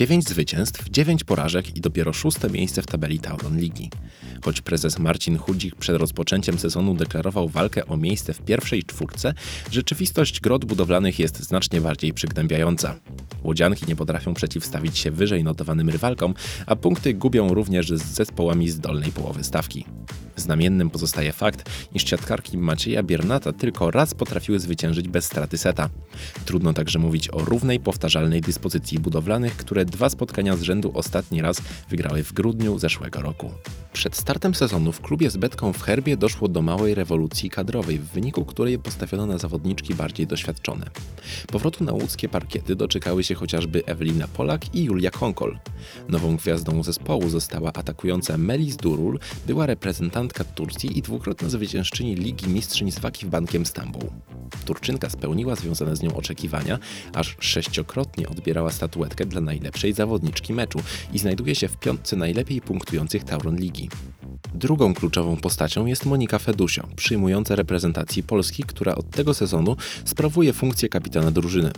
Dziewięć zwycięstw, dziewięć porażek i dopiero szóste miejsce w tabeli Tauron Ligi. Choć prezes Marcin Chudzik przed rozpoczęciem sezonu deklarował walkę o miejsce w pierwszej czwórce, rzeczywistość grot budowlanych jest znacznie bardziej przygnębiająca. Łodzianki nie potrafią przeciwstawić się wyżej notowanym rywalkom, a punkty gubią również z zespołami z dolnej połowy stawki. Znamiennym pozostaje fakt, iż siatkarki Macieja Biernata tylko raz potrafiły zwyciężyć bez straty seta. Trudno także mówić o równej, powtarzalnej dyspozycji budowlanych, które dwa spotkania z rzędu ostatni raz wygrały w grudniu zeszłego roku. Przed startem sezonu w klubie z Betką w Herbie doszło do małej rewolucji kadrowej, w wyniku której postawiono na zawodniczki bardziej doświadczone. Powrotu na łódzkie parkiety doczekały się chociażby Ewelina Polak i Julia Konkol. Nową gwiazdą zespołu została atakująca Melis Durul, była reprezentantka Turcji i dwukrotna zwyciężczyni Ligi Mistrzyń z Waki w Bankiem Stambuł. Turczynka spełniła związane z nią oczekiwania, aż sześciokrotnie odbierała statuetkę dla najlepszej zawodniczki meczu i znajduje się w piątce najlepiej punktujących Tauron Ligi. Drugą kluczową postacią jest Monika Fedusio, przyjmująca reprezentacji Polski, która od tego sezonu sprawuje funkcję kapitana drużyny.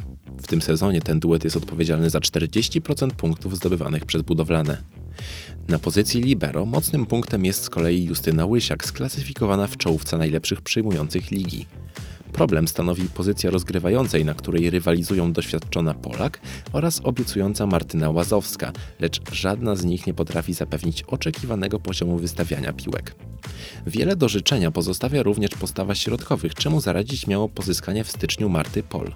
W tym sezonie ten duet jest odpowiedzialny za 40% punktów zdobywanych przez budowlane. Na pozycji libero mocnym punktem jest z kolei Justyna Łysiak, sklasyfikowana w czołówce najlepszych przyjmujących ligi. Problem stanowi pozycja rozgrywającej, na której rywalizują doświadczona Polak oraz obiecująca Martyna Łazowska, lecz żadna z nich nie potrafi zapewnić oczekiwanego poziomu wystawiania piłek. Wiele do życzenia pozostawia również postawa środkowych, czemu zaradzić miało pozyskanie w styczniu Marty Pol.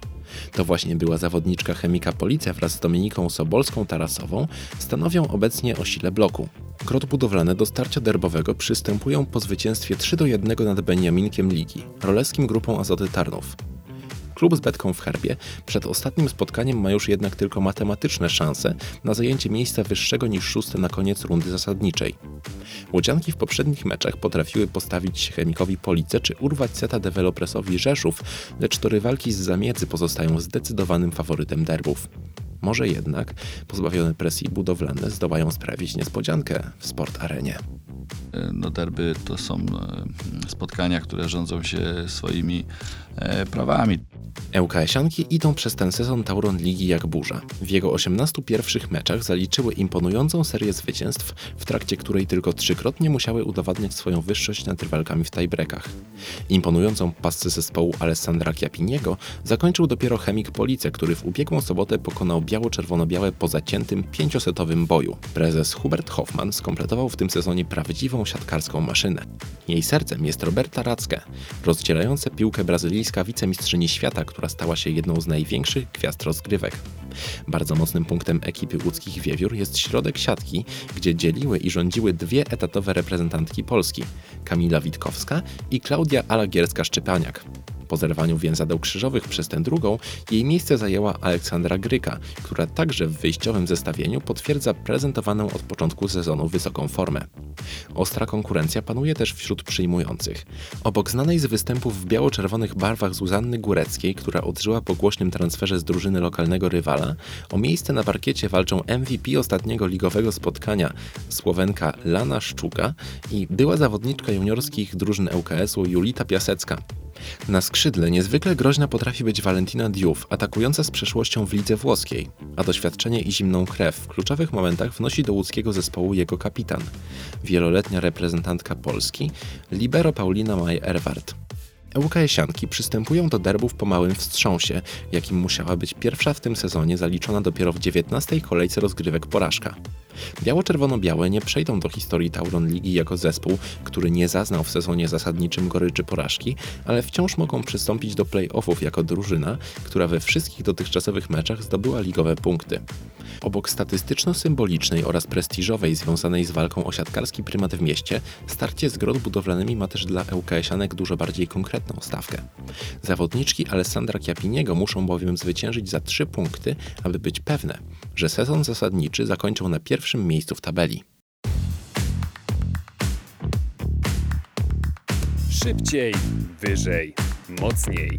To właśnie była zawodniczka chemika Policja wraz z Dominiką Sobolską-Tarasową stanowią obecnie o sile bloku. Grot budowlane do starcia derbowego przystępują po zwycięstwie 3 do 1 nad Beniaminkiem Ligi, roleskim grupą Azoty Tarnów. Klub z Betką w herbie przed ostatnim spotkaniem ma już jednak tylko matematyczne szanse na zajęcie miejsca wyższego niż szóste na koniec rundy zasadniczej. Łodzianki w poprzednich meczach potrafiły postawić chemikowi Police czy urwać seta dewelopresowi Rzeszów, lecz to rywalki z zamiedzy pozostają zdecydowanym faworytem derbów. Może jednak pozbawione presji budowlane zdołają sprawić niespodziankę w sport arenie. No derby to są e, spotkania, które rządzą się swoimi e, prawami. ŁKS-ianki idą przez ten sezon Tauron Ligi jak burza. W jego 18 pierwszych meczach zaliczyły imponującą serię zwycięstw, w trakcie której tylko trzykrotnie musiały udowadniać swoją wyższość nad rywalkami w tiebreakach. Imponującą pasce zespołu Alessandra Chiapiniego zakończył dopiero chemik Police, który w ubiegłą sobotę pokonał biało-czerwono-białe po zaciętym pięciosetowym boju. Prezes Hubert Hoffman skompletował w tym sezonie prawdziwą siatkarską maszynę. Jej sercem jest Roberta Racke, rozdzielająca piłkę brazylijska wicemistrzyni świata, która stała się jedną z największych gwiazd rozgrywek. Bardzo mocnym punktem ekipy łódzkich wiewiór jest środek siatki, gdzie dzieliły i rządziły dwie etatowe reprezentantki Polski Kamila Witkowska i Klaudia Alagierska-Szczepaniak. Po zerwaniu więzadeł krzyżowych przez tę drugą, jej miejsce zajęła Aleksandra Gryka, która także w wyjściowym zestawieniu potwierdza prezentowaną od początku sezonu wysoką formę. Ostra konkurencja panuje też wśród przyjmujących. Obok znanej z występów w biało-czerwonych barwach Zuzanny Góreckiej, która odżyła po głośnym transferze z drużyny lokalnego rywala, o miejsce na parkiecie walczą MVP ostatniego ligowego spotkania Słowenka Lana Szczuka i była zawodniczka juniorskich drużyn ŁKS-u Julita Piasecka. Na skrzydle niezwykle groźna potrafi być Valentina Diouf, atakująca z przeszłością w lidze włoskiej, a doświadczenie i zimną krew w kluczowych momentach wnosi do łódzkiego zespołu jego kapitan, wieloletnia reprezentantka Polski, libero Paulina Maj-Erwart. ŁKS-ianki przystępują do derbów po małym wstrząsie, jakim musiała być pierwsza w tym sezonie zaliczona dopiero w 19 kolejce rozgrywek porażka. Biało-czerwono-białe nie przejdą do historii Tauron Ligi jako zespół, który nie zaznał w sezonie zasadniczym goryczy porażki, ale wciąż mogą przystąpić do play-offów jako drużyna, która we wszystkich dotychczasowych meczach zdobyła ligowe punkty. Obok statystyczno-symbolicznej oraz prestiżowej związanej z walką o siatkarski prymat w mieście, starcie z grot budowlanymi ma też dla ŁKS-anek dużo bardziej konkretną stawkę. Zawodniczki Alessandra Chiapiniego muszą bowiem zwyciężyć za trzy punkty, aby być pewne, że sezon zasadniczy zakończą na pierwszym miejscu w tabeli. Szybciej, wyżej, mocniej.